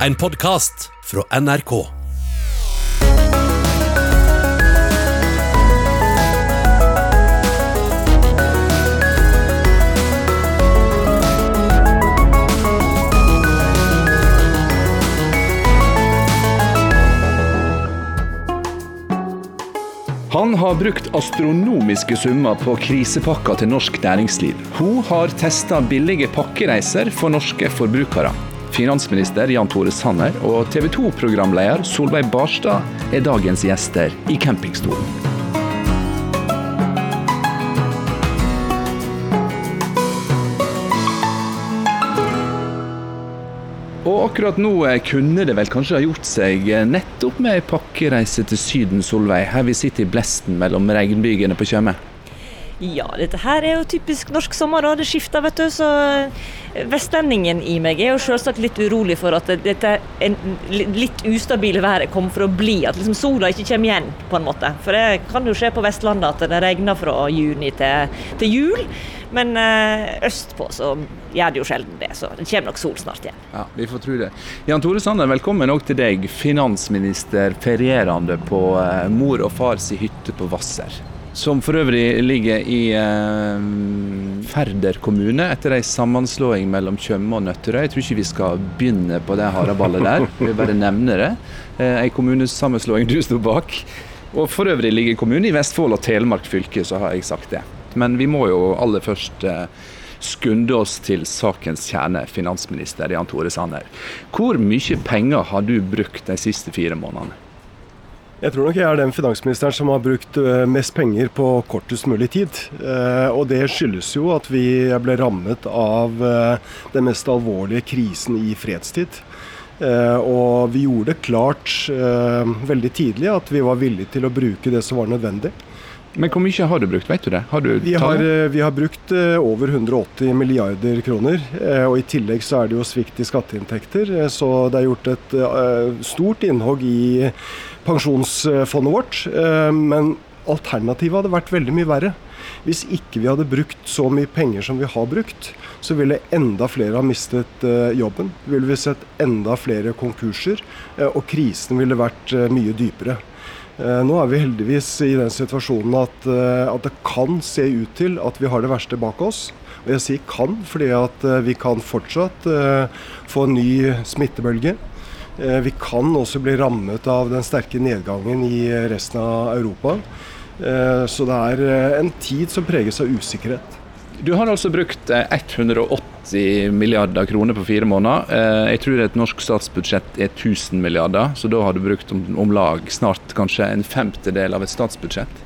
En podkast fra NRK. Han har brukt astronomiske summer på krisepakker til norsk næringsliv. Hun har testa billige pakkereiser for norske forbrukere. Finansminister Jan Tore Sanner og TV 2-programleder Solveig Barstad er dagens gjester i campingstolen. Og akkurat nå eh, kunne det vel kanskje ha gjort seg eh, nettopp med ei pakkereise til Syden, Solveig, her vi sitter i blesten mellom regnbygene på Tjøme. Ja, dette her er jo typisk norsk sommer, og det skifter, vet du. Så eh, vestlendingen i meg er jo selvsagt litt urolig for at dette litt ustabile været kommer for å bli. At liksom sola ikke kommer igjen, på en måte. For det kan jo skje på Vestlandet at det regner fra juni til, til jul. Men østpå så gjør det jo sjelden det, så det kommer nok sol snart igjen. Ja, Vi får tro det. Jan Tore Sanner, velkommen òg til deg, finansminister ferierende på mor og fars hytte på Hvasser. Som for øvrig ligger i eh, Færder kommune etter ei sammenslåing mellom Tjøme og Nøtterøy. Jeg tror ikke vi skal begynne på det haraballet der, vi vil bare nevne det. Eh, ei kommunesammenslåing du sto bak. Og for øvrig ligger kommunen i Vestfold og Telemark fylke, så har jeg sagt det. Men vi må jo aller først eh, skunde oss til sakens kjerne, finansminister Jan Tore Sanner. Hvor mye penger har du brukt de siste fire månedene? Jeg tror nok jeg er den finansministeren som har brukt mest penger på kortest mulig tid. Og det skyldes jo at vi ble rammet av den mest alvorlige krisen i fredstid. Og vi gjorde det klart veldig tidlig at vi var villige til å bruke det som var nødvendig. Men hvor mye har du brukt, vet du det? Har du vi, har, vi, har, brukt over 180 milliarder kroner. Og i tillegg så er det jo svikt i skatteinntekter. Så det er gjort et stort innhogg i pensjonsfondet vårt. Men alternativet hadde vært veldig mye verre. Hvis ikke vi hadde brukt så mye penger som vi har brukt, så ville enda flere ha mistet jobben. Ville vi sett enda flere konkurser, og krisen ville vært mye dypere. Nå er vi heldigvis i den situasjonen at, at, det kan se ut til at vi har det verste bak oss. Og jeg sier kan, fordi at vi kan fortsatt få en ny smittebølge. Vi kan også bli rammet av den sterke nedgangen i resten av Europa. Så det er en tid som preges av usikkerhet. Du har altså brukt 180 milliarder kroner på fire måneder. Jeg tror et norsk statsbudsjett er 1000 milliarder, så da har du brukt om, lag snart kanskje en femtedel av et statsbudsjett.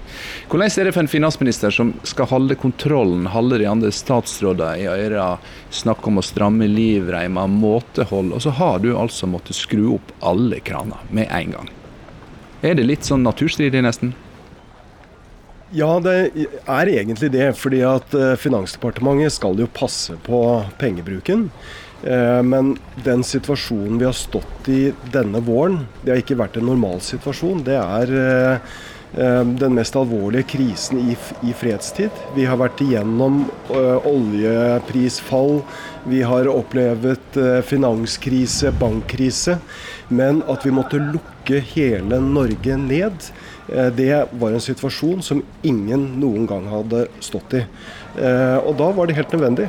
Hvordan er det for en finansminister som skal holde kontrollen, holde de andre statsrådene i øra, snakke om å stramme livreimer, måtehold, og så har du altså måttet skru opp alle kraner med en gang. Er det litt sånn naturstridig, nesten? Ja, det er egentlig det. fordi at Finansdepartementet skal jo passe på pengebruken. Men den situasjonen vi har stått i denne våren, det har ikke vært en normal situasjon. Det er den mest alvorlige krisen i, i, fredstid. Vi har vært igjennom oljeprisfall, vi har opplevd finanskrise, bankkrise. Men at vi måtte lukke hele Norge ned, det var en situasjon som ingen noen gang hadde stått i. Og da var det helt nødvendig.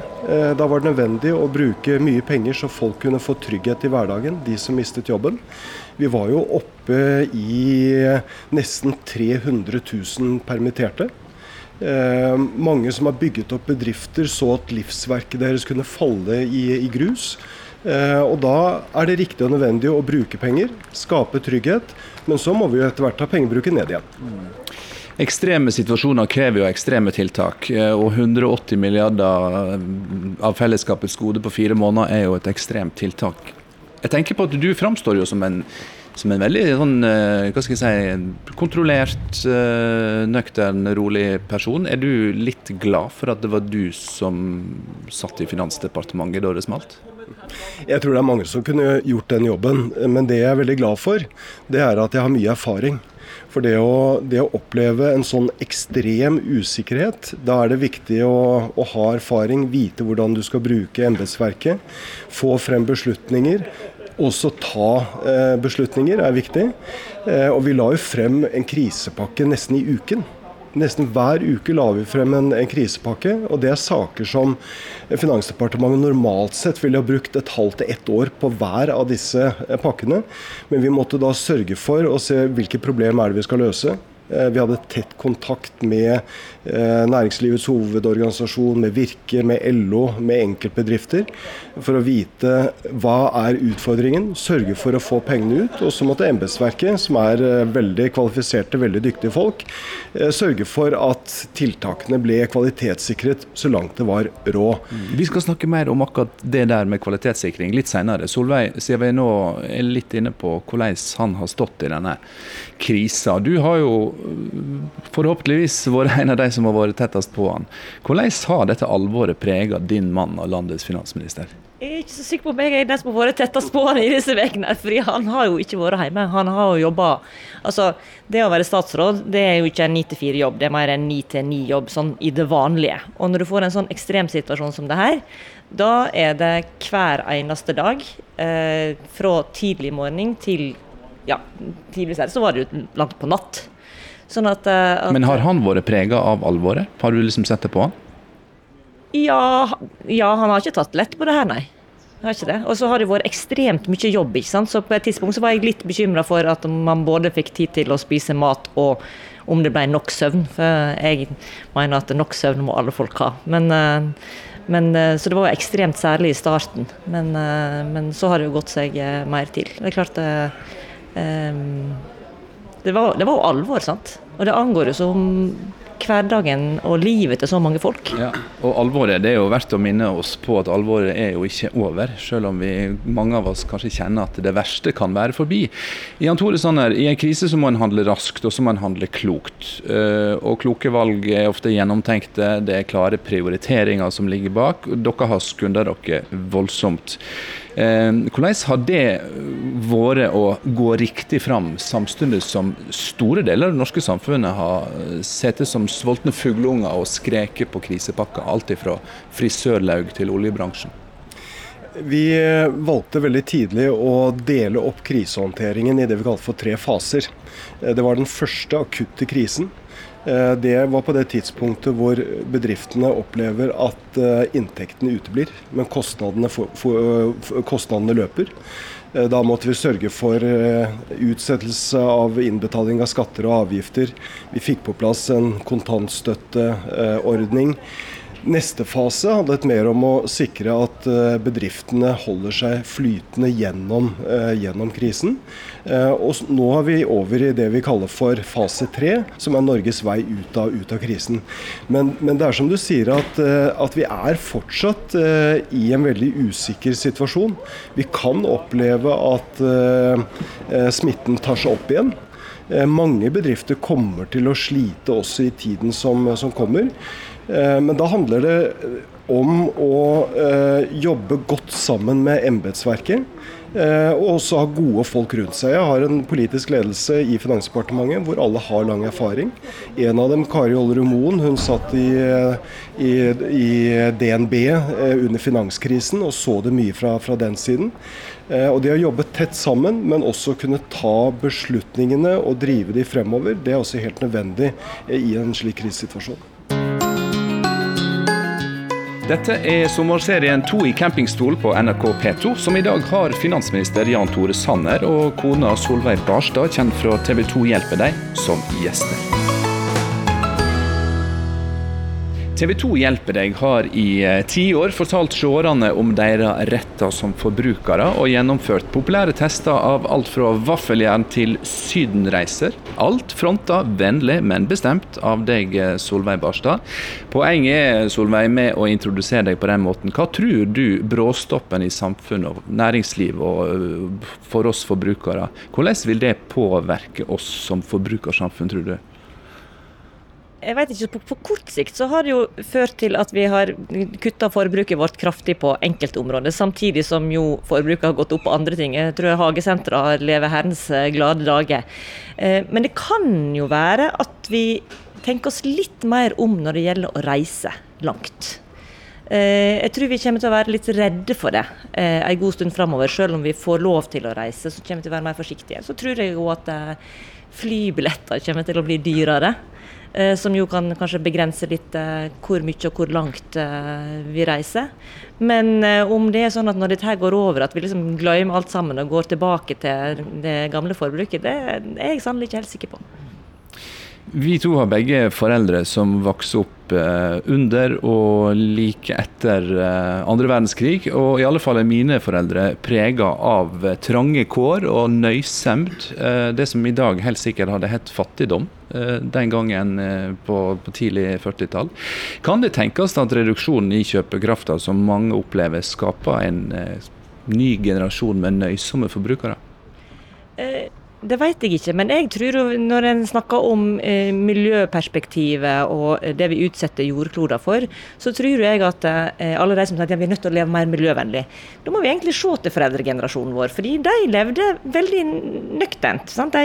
Da var det nødvendig å bruke mye penger så folk kunne få trygghet i hverdagen, de som mistet jobben. Vi var jo oppe i nesten 300 000 permitterte. Eh, mange som har bygget opp bedrifter, så at livsverket deres kunne falle i, i grus. Eh, og da er det riktig og nødvendig å bruke penger, skape trygghet. Men så må vi jo etter hvert ta pengebruken ned igjen. Ekstreme situasjoner krever jo ekstreme tiltak, og 180 milliarder av fellesskapets gode på fire måneder er jo et ekstremt tiltak. Jeg tenker på at du framstår jo som en, som en veldig sånn, hva skal jeg si, kontrollert, nøktern, rolig person. Er du litt glad for at det var du som satt i Finansdepartementet da det smalt? Jeg tror det er mange som kunne gjort den jobben, men det jeg er veldig glad for, det er at jeg har mye erfaring. For det å, det å, oppleve en sånn ekstrem usikkerhet, da er det viktig å, å ha erfaring, vite hvordan du skal bruke embetsverket, få frem beslutninger. også ta eh, beslutninger er viktig. Eh, og vi la jo frem en krisepakke nesten i uken. Nesten hver uke la vi frem en, en, krisepakke, og det er saker som Finansdepartementet normalt sett ville ha brukt et halvt til ett år på hver av disse eh, pakkene. Men vi måtte da sørge for å se hvilke problemer er det vi skal løse. Eh, vi hadde tett kontakt med eh, Næringslivets hovedorganisasjon, med Virke, med LO, med enkeltbedrifter. For å vite hva er utfordringen, sørge for å få pengene ut. Og så måtte embetsverket, som er eh, veldig kvalifiserte, veldig dyktige folk, sørge for at tiltakene ble kvalitetssikret så langt det var råd. Vi skal snakke mer om akkurat det der med kvalitetssikring litt senere. Solveig, siden vi nå er litt inne på hvordan han har stått i denne krisa. Du har jo forhåpentligvis vært en av de som har vært tettest på han. Hvordan har dette alvoret preget din mann og landets finansminister? Jeg er ikke så sikker på om jeg er den som har vært tettest på han i disse ukene. For han har jo ikke vært hjemme. Han har jo jobba Altså, det å være statsråd det er jo ikke en ni til fire-jobb, det er mer en ni til ni-jobb sånn i det vanlige. Og når du får en sånn ekstremsituasjon som det her, da er det hver eneste dag, eh, fra tidlig morgen til ja, tidligere så var det jo langt på natt. Sånn at, uh, at, Men har han vært prega av alvoret? Har du liksom sett det på han? Ja, ja, han har ikke tatt lett på det her, nei. Har ikke det. Og så har det vært ekstremt mye jobb. ikke sant? Så på et tidspunkt så var jeg litt bekymra for at man både fikk tid til å spise mat og om det ble nok søvn. For jeg mener at nok søvn må alle folk ha. Men, uh, men, uh, så det var ekstremt særlig i starten. Men, men så har det jo gått seg mer til. Det er klart um, det var, det var jo alvor, sant. Og det angår jo som hverdagen og livet til så mange folk. Ja, og alvoret, det er jo verdt å minne oss på at alvoret er jo ikke over, selv om vi, mange av oss kanskje kjenner at det verste kan være forbi. Jan Tore Sanner, i en krise så må en handle raskt, og så må en handle klokt. Eh, og kloke valg er ofte gjennomtenkte, det er klare prioriteringer som ligger bak. Dere har skunda dere voldsomt. Eh, hvordan har det vært å gå riktig fram, samtidig som store deler av det norske samfunnet har sittet som sultne fugleunger og skreket på krisepakker, alt fra frisørlaug til oljebransjen? Vi valgte veldig tidlig å dele opp krisehåndteringen i det vi kalte for tre faser. Eh, det var den første akutte krisen. Eh, det var på det tidspunktet hvor bedriftene opplever at eh, inntektene uteblir, men kostnadene, for, for, eh, kostnadene, løper. Da måtte vi sørge for utsettelse av innbetaling av skatter og avgifter. Vi fikk på plass en kontantstøtteordning. Neste fase handlet mer om å sikre at eh, bedriftene holder seg flytende gjennom, eh, gjennom krisen. Eh, og nå er vi over i det vi kaller for fase tre, som er Norges vei ut av, ut av krisen. Men, men, det er som du sier at, at, vi er fortsatt i en veldig usikker situasjon. Vi kan oppleve at smitten tar seg opp igjen. Mange bedrifter kommer til å slite også i tiden som, som kommer. Eh, men da handler det om å eh, jobbe godt sammen med embetsverket. Eh, og også ha gode folk rundt seg. Jeg har en politisk ledelse i Finansdepartementet hvor alle har lang erfaring. En av dem, Kari Ollerud Moen, hun satt i, i, i, DNB under finanskrisen og så det mye fra, fra den siden. Og Det å jobbe tett sammen, men også kunne ta beslutningene og drive de fremover, det er også helt nødvendig i en slik krisesituasjon. Dette er sommerserien To i campingstol på NRK P2, som i dag har finansminister Jan Tore Sanner og kona Solveig Barstad, kjent fra TV 2 Hjelper deg, som gjester. TV 2 Hjelper deg har i ti år fortalt seerne om deres retter som forbrukere, og gjennomført populære tester av alt fra vaffeljern til sydenreiser. Alt fronta vennlig, men bestemt av deg, eh, Solveig Barstad. Poenget er, Solveig, med å introdusere deg på den måten. Hva tror du bråstoppen i samfunn og næringsliv og eh, for oss forbrukere, hvordan vil det påvirke oss som forbrukersamfunn, tror du? Jeg vet ikke, på, på, kort sikt så har det jo ført til at vi har kutta forbruket vårt kraftig på enkelte områder, samtidig som jo forbruket har gått opp på andre ting. Jeg tror hagesentra lever herrens eh, glade dager. Eh, men det kan jo være at vi tenker oss litt mer om når det gjelder å reise langt. Jeg tror vi kommer til å være litt redde for det en god stund framover. Selv om vi får lov til å reise, så kommer vi til å være mer forsiktige. Så tror jeg òg at flybilletter kommer til å bli dyrere. Eh, som jo kan kanskje begrense litt eh, hvor mye og hvor langt eh, vi reiser. Men om det er sånn at når dette går over, at vi liksom glemmer alt sammen og går tilbake til det gamle forbruket, det er jeg sannelig ikke helt sikker på. Vi to har begge foreldre som vokste opp eh, under og like etter eh, andre verdenskrig. Og i alle fall er mine foreldre prega av eh, trange kår og nøysemd. Det som i dag helt sikkert hadde hett fattigdom den gangen på, på tidlig 40-tall. Kan det tenkes at reduksjonen i kjøpekrafta som mange opplever, skaper en ny generasjon med nøysomme forbrukere? Eh det vet jeg ikke, men jeg tror når en snakker om eh, miljøperspektivet og det vi utsetter jordkloden for, så tror jeg at eh, alle de som sier at vi er nødt til å leve mer miljøvennlig, da må vi egentlig se til foreldregenerasjonen vår. Fordi de levde veldig nøkternt. De,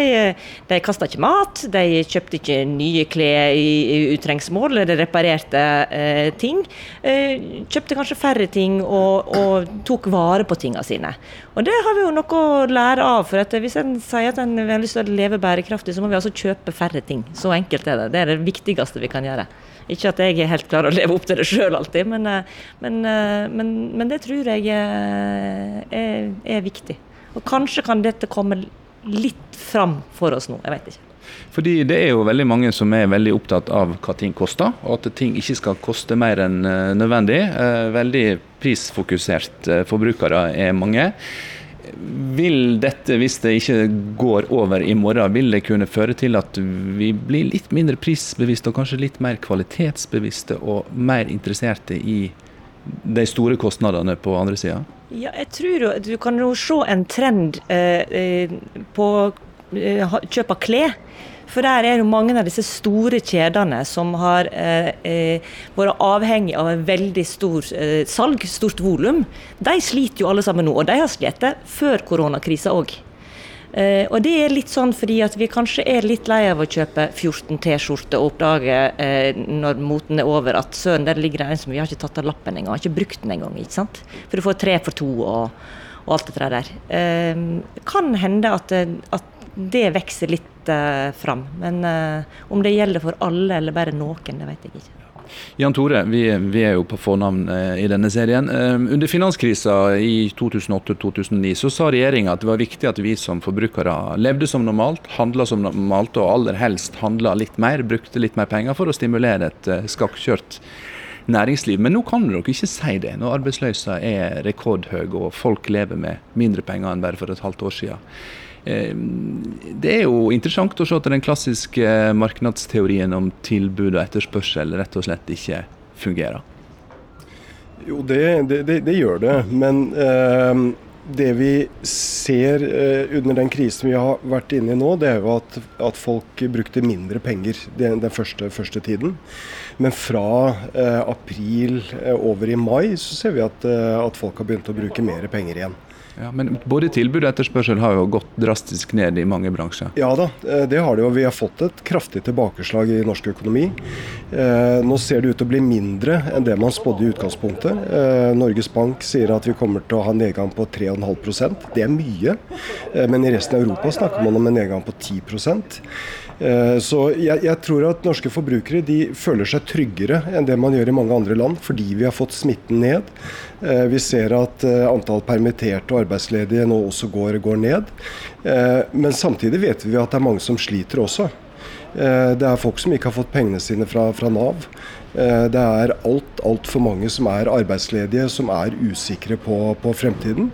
de kasta ikke mat, de kjøpte ikke nye klær i, i utrengsmål, eller reparerte eh, ting. Eh, kjøpte kanskje færre ting og, og tok vare på tingene sine. Og det har vi jo noe å lære av. for Hvis en sier at en har lyst til å leve bærekraftig, så må vi altså kjøpe færre ting. Så enkelt er det. Det er det viktigste vi kan gjøre. Ikke at jeg er helt klar å leve opp til det sjøl alltid, men, eh, men, eh, men, men, det tror jeg eh, er, er viktig. Og kanskje kan dette komme litt fram for oss nå, jeg vet ikke. Fordi det er jo veldig mange som er veldig opptatt av hva ting koster, og at ting ikke skal koste mer enn eh, nødvendig. Eh, veldig prisfokusert eh, forbrukere er mange. Vil dette, hvis det ikke går over i morgen, vil det kunne føre til at vi blir litt mindre prisbevisste og kanskje litt mer kvalitetsbevisste og mer interesserte i de store kostnadene på andre sida? Ja, jeg tror du kan jo se en trend eh, på eh, kjøp av klær. For der er jo mange av disse store kjedene som har eh, eh, vært avhengig av en veldig stor eh, salg, stort volum. De sliter jo alle sammen nå, og de har slitt før koronakrisa òg. Eh, og det er litt sånn fordi at vi kanskje er litt lei av å kjøpe 14 T-skjorter og oppdage eh, når moten er over at søren, der ligger det en som vi har ikke tatt av lappen engang, har ikke brukt den engang. ikke sant? For du får tre for to og, og alt det der. Eh, kan hende at, at det vokser litt uh, fram. Men om det gjelder for alle eller bare noen, det vet jeg ikke. Jan Tore, vi, vi er jo på fornavn uh, i denne serien. under finanskrisa i 2008-2009 så sa regjeringa at det var viktig at vi som forbrukere levde som normalt, handla som normalt og aller helst handla litt mer, brukte litt mer penger for å stimulere et skakkjørt næringsliv. Men nå kan dere ikke si det, når arbeidsløsa er rekordhøy og folk lever med mindre penger enn bare for et halvt år siden. Eh, det er jo interessant å se at den klassiske markedsteorien om tilbud og etterspørsel rett og slett ikke fungerer. Jo, det, det, det, det gjør det. Men eh, det vi ser eh, under den krisen vi har vært inne i nå, det er jo at, at folk brukte mindre penger den, den første, første, tiden. Men fra eh, april eh, over i mai så ser vi at, eh, at folk har begynt å bruke mer penger igjen. Ja, Men både tilbud og etterspørsel har jo gått drastisk ned i mange bransjer? Ja da, eh, det har det jo. Vi har fått et kraftig tilbakeslag i norsk økonomi. Eh, nå ser det ut til å bli mindre enn det man spådde i utgangspunktet. Eh, Norges Bank sier at vi kommer til å ha nedgang på 3,5% Det er mye. Men i resten av Europa snakker man om en nedgang på 10 Eh, så jeg, jeg, tror at norske forbrukere de føler seg tryggere enn det man gjør i mange andre land, fordi vi har fått smitten ned. Eh, vi ser at eh, antall permitterte og arbeidsledige nå også går, går ned. Men samtidig vet vi at det er mange som sliter også. Det er folk som ikke har fått pengene sine fra, fra Nav. Det er alt, altfor mange som er arbeidsledige, som er usikre på, på fremtiden.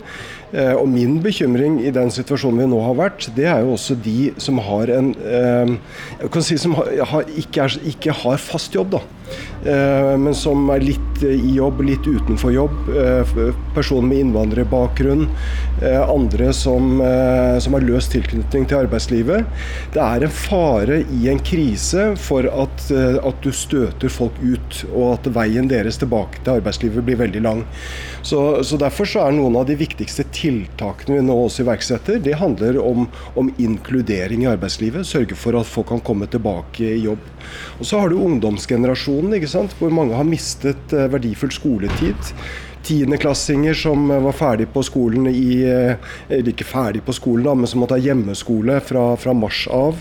Eh, og min bekymring i den situasjonen vi nå har vært, det er jo også de som har en eh, jeg kan si som ikke, er, ikke, har fast jobb, da. Eh, men som er litt i jobb, litt utenfor jobb. Personer med innvandrerbakgrunn. Andre som, som har løs tilknytning til arbeidslivet. Det er en fare i en krise for at, at du støter folk ut, og at veien deres tilbake til arbeidslivet blir veldig lang. Så, så Derfor så er noen av de viktigste tiltakene vi nå også iverksetter, det handler om, om, inkludering i arbeidslivet. Sørge for at folk kan komme tilbake i jobb. Og Så har du ungdomsgenerasjonen situasjonen, ikke sant? hvor mange har mistet eh, verdifull skoletid. Tiendeklassinger som var ferdig på skolen i Eller ikke ferdig på skolen, da, men som måtte ha hjemmeskole fra, fra mars av.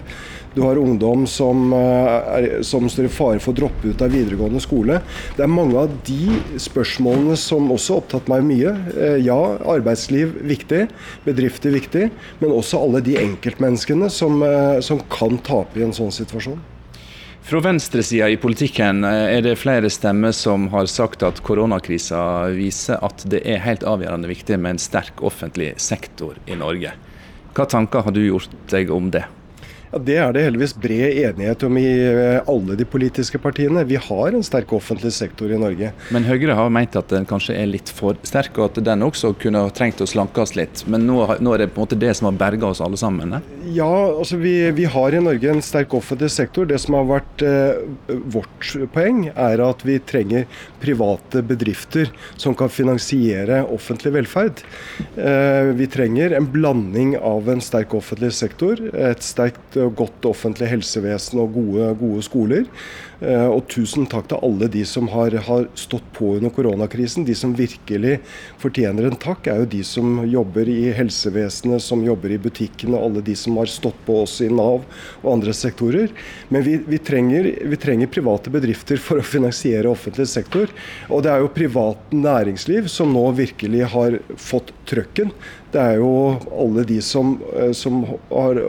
Du har ungdom som, er, som, står i fare for å droppe ut av videregående skole. Det er mange av de spørsmålene som også har opptatt meg mye. Ja, arbeidsliv viktig, bedrifter viktig, men også alle de enkeltmenneskene som, som kan tape i en sånn situasjon. Fra venstresida i politikken eh, er det flere stemmer som har sagt at koronakrisa viser at det er helt avgjørende viktig med en sterk offentlig sektor i Norge. Hva tanker har du gjort deg om det? Ja, Det er det heldigvis bred enighet om i eh, alle de politiske partiene. Vi har en sterk offentlig sektor i Norge. Men Høyre har ment at den kanskje er litt for sterk, og at den også kunne ha trengt å slankes litt. Men nå, nå, er det på en måte det som har berga oss alle sammen? Ne? Ja, altså vi, vi, har i Norge en sterk offentlig sektor. Det som har vært eh, vårt poeng, er at vi trenger private bedrifter som kan finansiere offentlig velferd. Eh, vi trenger en blanding av en sterk offentlig sektor, et sterkt godt offentlig helsevesen og gode, gode skoler. Eh, og tusen takk til alle de som har, har, stått på under koronakrisen. De som virkelig fortjener en takk, er jo de som jobber i helsevesenet, som jobber i butikkene, alle de som har stått på oss i Nav og andre sektorer. Men vi, vi, trenger, vi trenger private bedrifter for å finansiere offentlig sektor. Og det er jo privat næringsliv som nå virkelig har fått trøkken. Det er jo alle de som, eh, som, har,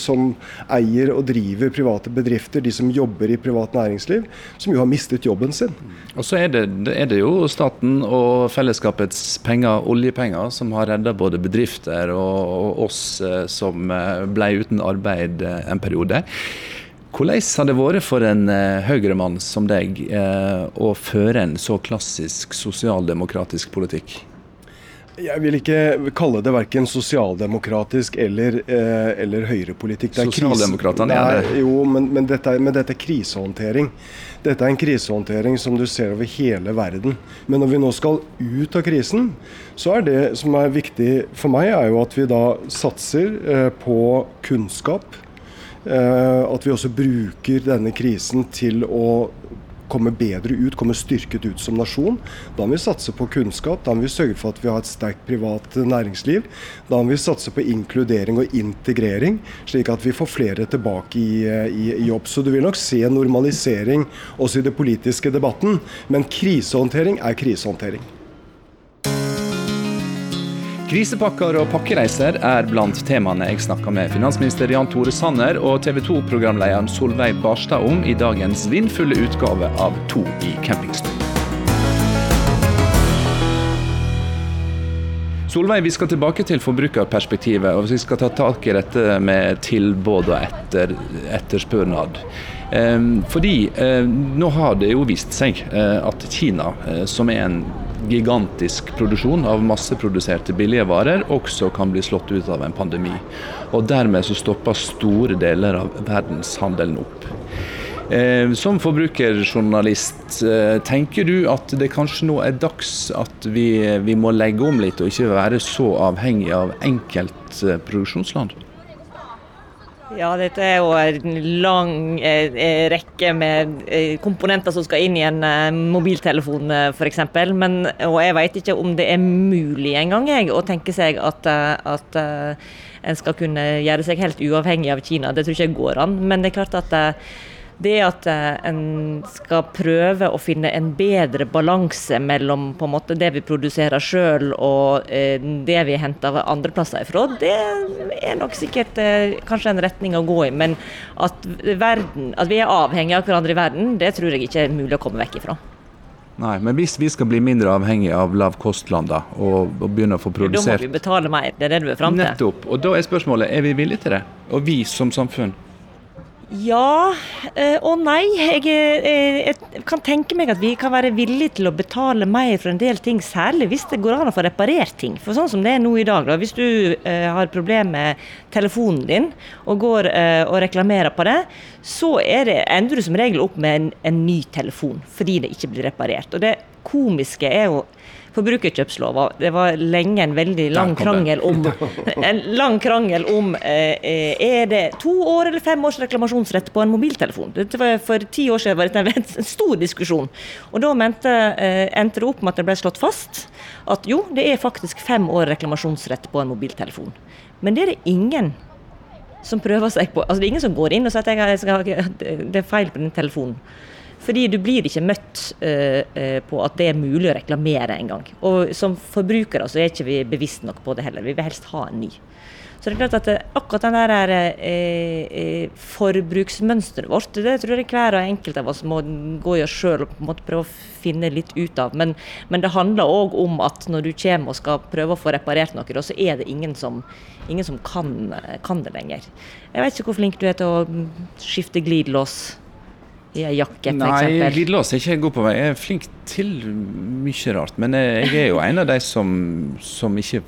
som, eier og driver private bedrifter, de som jobber i privat næringsliv, som jo har mistet jobben sin. Og så er det, er det jo staten og fellesskapets penger, oljepenger, som har redda både bedrifter og, og oss eh, som eh, ble uten arbeid en periode. Hvordan har det vært for en høyremann som deg å føre en så klassisk sosialdemokratisk politikk? Jeg vil ikke kalle det verken sosialdemokratisk eller, eh, eller høyrepolitikk. Sosialdemokratene er det. Jo, men, men, dette er, men, dette er, krisehåndtering. Dette er en krisehåndtering som du ser over hele verden. Men når vi nå skal ut av krisen, så er det som er viktig for meg, er jo at vi da satser eh, på kunnskap. Eh, at vi også bruker denne krisen til å komme bedre ut, komme styrket ut som nasjon. Da må vi satse på kunnskap, da må vi sørge for at vi har et sterkt privat næringsliv. Da må vi satse på inkludering og integrering, slik at vi får flere tilbake i, i, i jobb. Så du vil nok se normalisering også i den politiske debatten, men krisehåndtering er krisehåndtering. Krisepakker og pakkereiser er blant temaene jeg snakka med finansminister Jan Tore Sanner og TV 2-programlederen Solveig Barstad om i dagens vindfulle utgave av To i campingstol. Solveig, vi skal tilbake til forbrukerperspektivet. og Vi skal ta tak i dette med tilbud og etter, etterspørsel. Ehm, fordi eh, nå har det jo vist seg eh, at Kina, eh, som er en gigantisk produksjon av masseproduserte billige varer, også kan bli slått ut av en pandemi. Og dermed så stopper store deler av verdenshandelen opp. Som forbrukerjournalist, tenker du at det kanskje nå er dags at vi, vi må legge om litt, og ikke være så avhengig av enkelt produksjonsland? Ja, dette er jo en lang eh, eh, rekke med eh, komponenter som skal inn i en eh, mobiltelefon eh, f.eks. Og jeg vet ikke om det er mulig engang å tenke seg at, eh, at en skal kunne gjøre seg helt uavhengig av Kina. Det tror ikke jeg går an. Men det er klart at det at eh, en skal prøve å finne en bedre balanse mellom måte det vi produserer sjøl og eh, det vi henter andre plasser ifra, det er nok sikkert eh, kanskje en retning å gå i. Men at, verden, at vi er avhengig av hverandre i verden, det tror jeg ikke er mulig å komme vekk ifra. Nei, men hvis vi skal bli mindre avhengig av lavkostland da, og, og begynne å få produsert Da må vi betale mer, det er det du er fram til? Nettopp. Og da er spørsmålet, er vi villige til det? Og vi som samfunn? Ja eh, og nei. Jeg, jeg, jeg, kan tenke meg at vi kan være villige til å betale mer for en del ting, særlig hvis det går an å få reparert ting. For sånn som det er nå i dag, da, hvis du eh, har problemer med telefonen din og går eh, og reklamerer på det, så det, ender du som regel opp med en, en, ny telefon fordi det ikke blir reparert. Og det komiske er jo forbrukerkjøpslova. Det var lenge en veldig lang krangel om En lang krangel om eh, er det to år eller fem års reklamasjonsrett på en mobiltelefon. For ti år siden var det en stor diskusjon. Og Da mente, eh, endte det opp med at det ble slått fast at jo, det er faktisk fem år reklamasjonsrett på en mobiltelefon. Men det er det ingen som prøver seg på. Altså Det er ingen som går inn og sier at jeg, det er feil på den telefonen. Fordi du blir ikke møtt uh, på at det er mulig å reklamere engang. Og som forbrukere så er ikke vi bevisst nok på det heller. Vi vil helst ha en ny. Så det er klart at akkurat den der eh, eh, forbruksmønsteret vårt, det tror jeg hver og enkelt av oss må gå i oss sjøl og på en måte prøve å finne litt ut av. Men, men det handler òg om at når du kommer og skal prøve å få reparert noe, så er det ingen som, ingen som kan, kan, det lenger. Jeg vet ikke hvor flink du er til å skifte glidelås i ei jakke, f.eks.? Nei, glidelås er ikke jeg god på. Jeg er flink til mye rart. Men jeg er jo en av de som, som ikke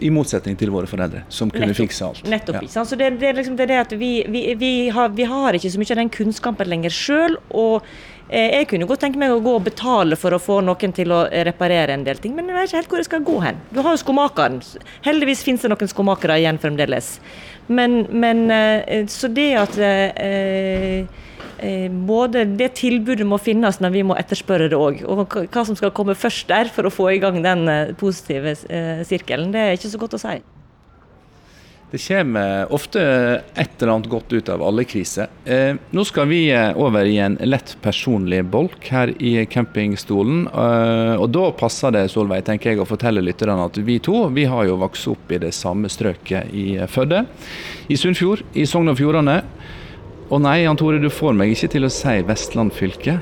i motsetning til våre foreldre, som kunne Nettopp. fikse alt. Nettopp. Ja. Så det, det, er liksom det, det at vi, vi, vi, har, vi, har, ikke så mye av den kunnskapen lenger sjøl. Og eh, jeg kunne godt tenke meg å gå og betale for å få noen til å reparere en del ting, men jeg vet ikke helt hvor jeg skal gå hen. Du har jo skomakeren. Heldigvis finnes det noen skomakere igjen fremdeles. Men, men eh, så det at eh, Eh, både det tilbudet må finnes, men vi må etterspørre det òg. Og hva som skal komme først der for å få i gang den eh, positive eh, sirkelen, det er ikke så godt å si. Det kommer ofte et eller annet godt ut av alle kriser. Eh, nå skal vi over i en lett personlig bolk her i campingstolen. Eh, og da passer det Solveig, tenker jeg, å fortelle lytterne at vi to vi har jo vokst opp i det samme strøket i Førde. I Sunnfjord, i Sogn og Fjordane. Og nei, Jan Tore, du får meg ikke til å si Vestland fylke.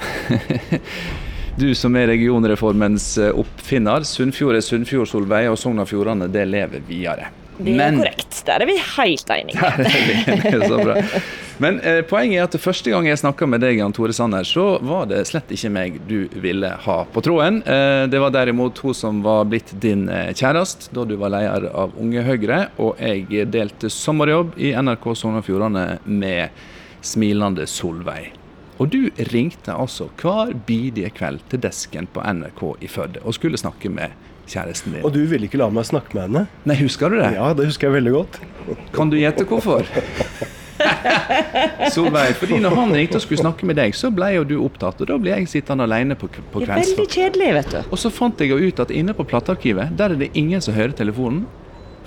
du som er regionreformens eh, oppfinner. Sunnfjord er Sunnfjord, Solveig, og Sogn og Fjordane det lever videre. Det er Men, korrekt. Der er vi helt enige. Der så bra. Men eh, poenget er at første gang jeg snakka med deg, Jan Tore Sanner, så var det slett ikke meg du ville ha på tråden. Eh, det var derimot hun som var blitt din eh, kjæreste da du var leder av Unge Høyre, og jeg delte sommerjobb i NRK Sogn og Fjordane med smilende Solveig. Og du ringte altså hver bidige kveld til desken på NRK i Førde og skulle snakke med kjæresten din. Og du ville ikke la meg snakke med henne? Nei, husker du det? Ja, det husker jeg veldig godt. Kan du gjette hvorfor? Solveig, fordi når han ringte og skulle snakke med deg, så ble jo du opptatt. Og da ble jeg sittende alene på, på kveldsvakt. Veldig kjedelig, vet du. Og så fant jeg jo ut at inne på platearkivet, der er det ingen som hører telefonen.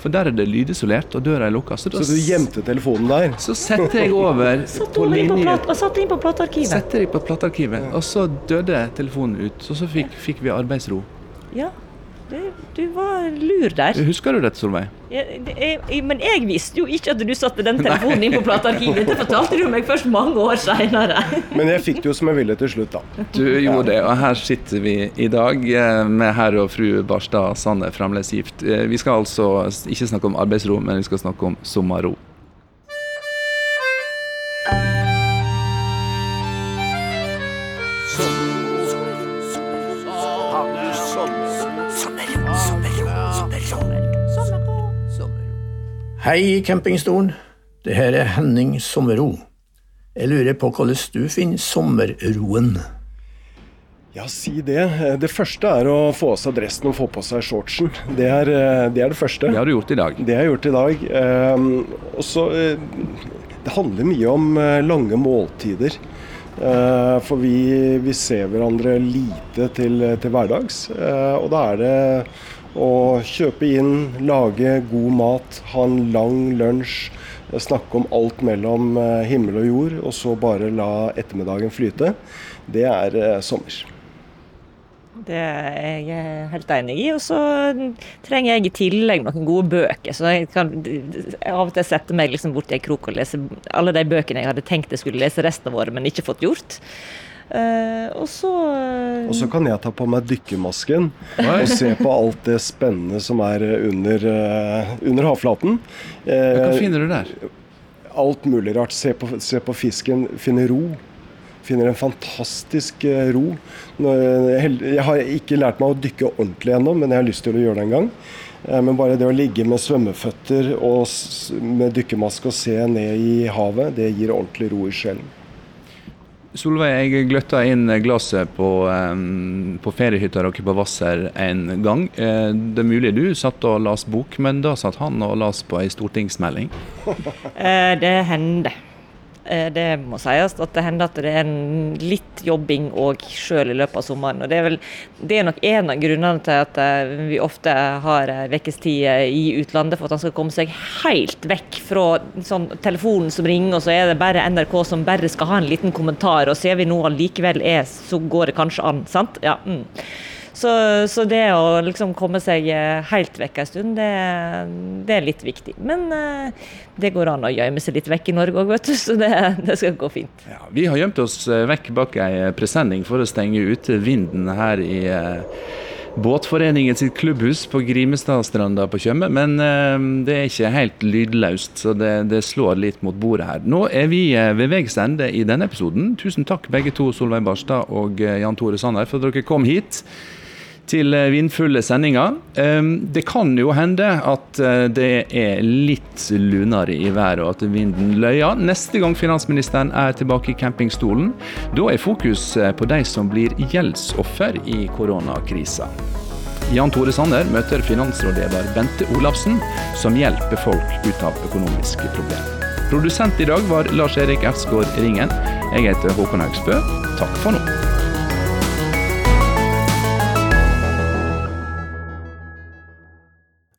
For der er det lydisolert, og døra er lukka. Så, så, du gjemte telefonen der? Så setter jeg over på linje. Og satte inn på platearkivet. Setter jeg på platearkivet, og så døde telefonen ut. Og så fikk, fikk vi arbeidsro. Ja, det, du var lur der. Husker du dette, Solveig? Ja, jeg, men jeg visste jo ikke at du satte den telefonen inn på platearkivet. Det fortalte du meg først mange år seinere. Men jeg fikk det jo som jeg ville til slutt, da. Du gjorde det, og her sitter vi i dag eh, med herr og fru Barstad Sanne fremdeles gift. Eh, vi skal altså ikke snakke om arbeidsro, men vi skal snakke om sommerro. Hei, campingstolen. Det her er Henning Sommerro. Jeg lurer på hvordan du finner sommerroen? Ja, si det. Det første er å få av seg dressen og få på seg shortsen. Det er, det er, det første. Det har du gjort i dag. Det har jeg gjort i dag. Um, og så uh, Det handler mye om uh, lange måltider. For vi, vi, ser hverandre lite til, til hverdags. og da er det å kjøpe inn, lage god mat, ha en lang lunsj, snakke om alt mellom eh, himmel og jord, og så bare la ettermiddagen flyte, det er eh, sommer. Det er jeg helt enig i. Og så trenger jeg i tillegg noen gode bøker. Så jeg kan av og til sette meg liksom i en krok og lese alle de bøkene jeg hadde tenkt jeg skulle lese resten av året, men ikke fått gjort. Uh, og så uh, Og så kan jeg ta på meg dykkermasken og se på alt det spennende som er under, uh, under havflaten. Hva finner du der? Alt mulig rart. Se på, se på fisken. Finne ro. Finner en fantastisk ro. Jeg har ikke lært meg å dykke ordentlig ennå, men jeg har lyst til å gjøre det en gang. Men bare det å ligge med svømmeføtter og med dykkermaske og se ned i havet, det gir ordentlig ro i sjelen. Solveig, jeg gløtta inn glasset på, um, på feriehytta deres på Hvasser en gang. Eh, det er mulig du satt og las bok, men da satt han og las på ei stortingsmelding? Eh, det hender. Eh, det må sies at det hender at det er litt jobbing òg sjøl i løpet av sommeren. og Det er, vel, det er nok en av grunnene til at eh, vi ofte har ukestid i utlandet, for at han skal komme seg helt vekk fra sånn, telefonen som ringer, og så er det bare NRK som bare skal ha en liten kommentar, og ser vi nå allikevel er, så går det kanskje an. sant? Ja. Mm. Så, så, det å liksom komme seg eh, helt vekk en stund, det, det, er litt viktig. Men uh, det går an å gjemme seg litt vekk i Norge òg, vet du. Så det, det, skal gå fint. Ja, vi har gjemt oss eh, vekk bak ei presenning for å stenge ute vinden her i Båtforeningen sitt klubbhus på Grimestadstranda på Tjøme, men det er ikke helt lydløst, så det, det, slår litt mot bordet her. Nå er vi ved veis ende i denne episoden. Tusen takk begge to, Solveig Barstad og Jan Tore Sanner, for at dere kom hit til eh, vindfulle sendinger. Det kan jo hende at eh, det er litt lunere i været og at vinden løyer neste gang finansministeren er tilbake i campingstolen. Da er fokus eh, på de som blir gjeldsoffer i koronakrisa. Jan Tore Sanner møter finansrådgiver Bente Olafsen, som hjelper folk ut av økonomiske problemer. Produsent i dag var Lars Erik Efsgaard Ringen. Jeg heter Håkon Haugsbø. Takk for nå.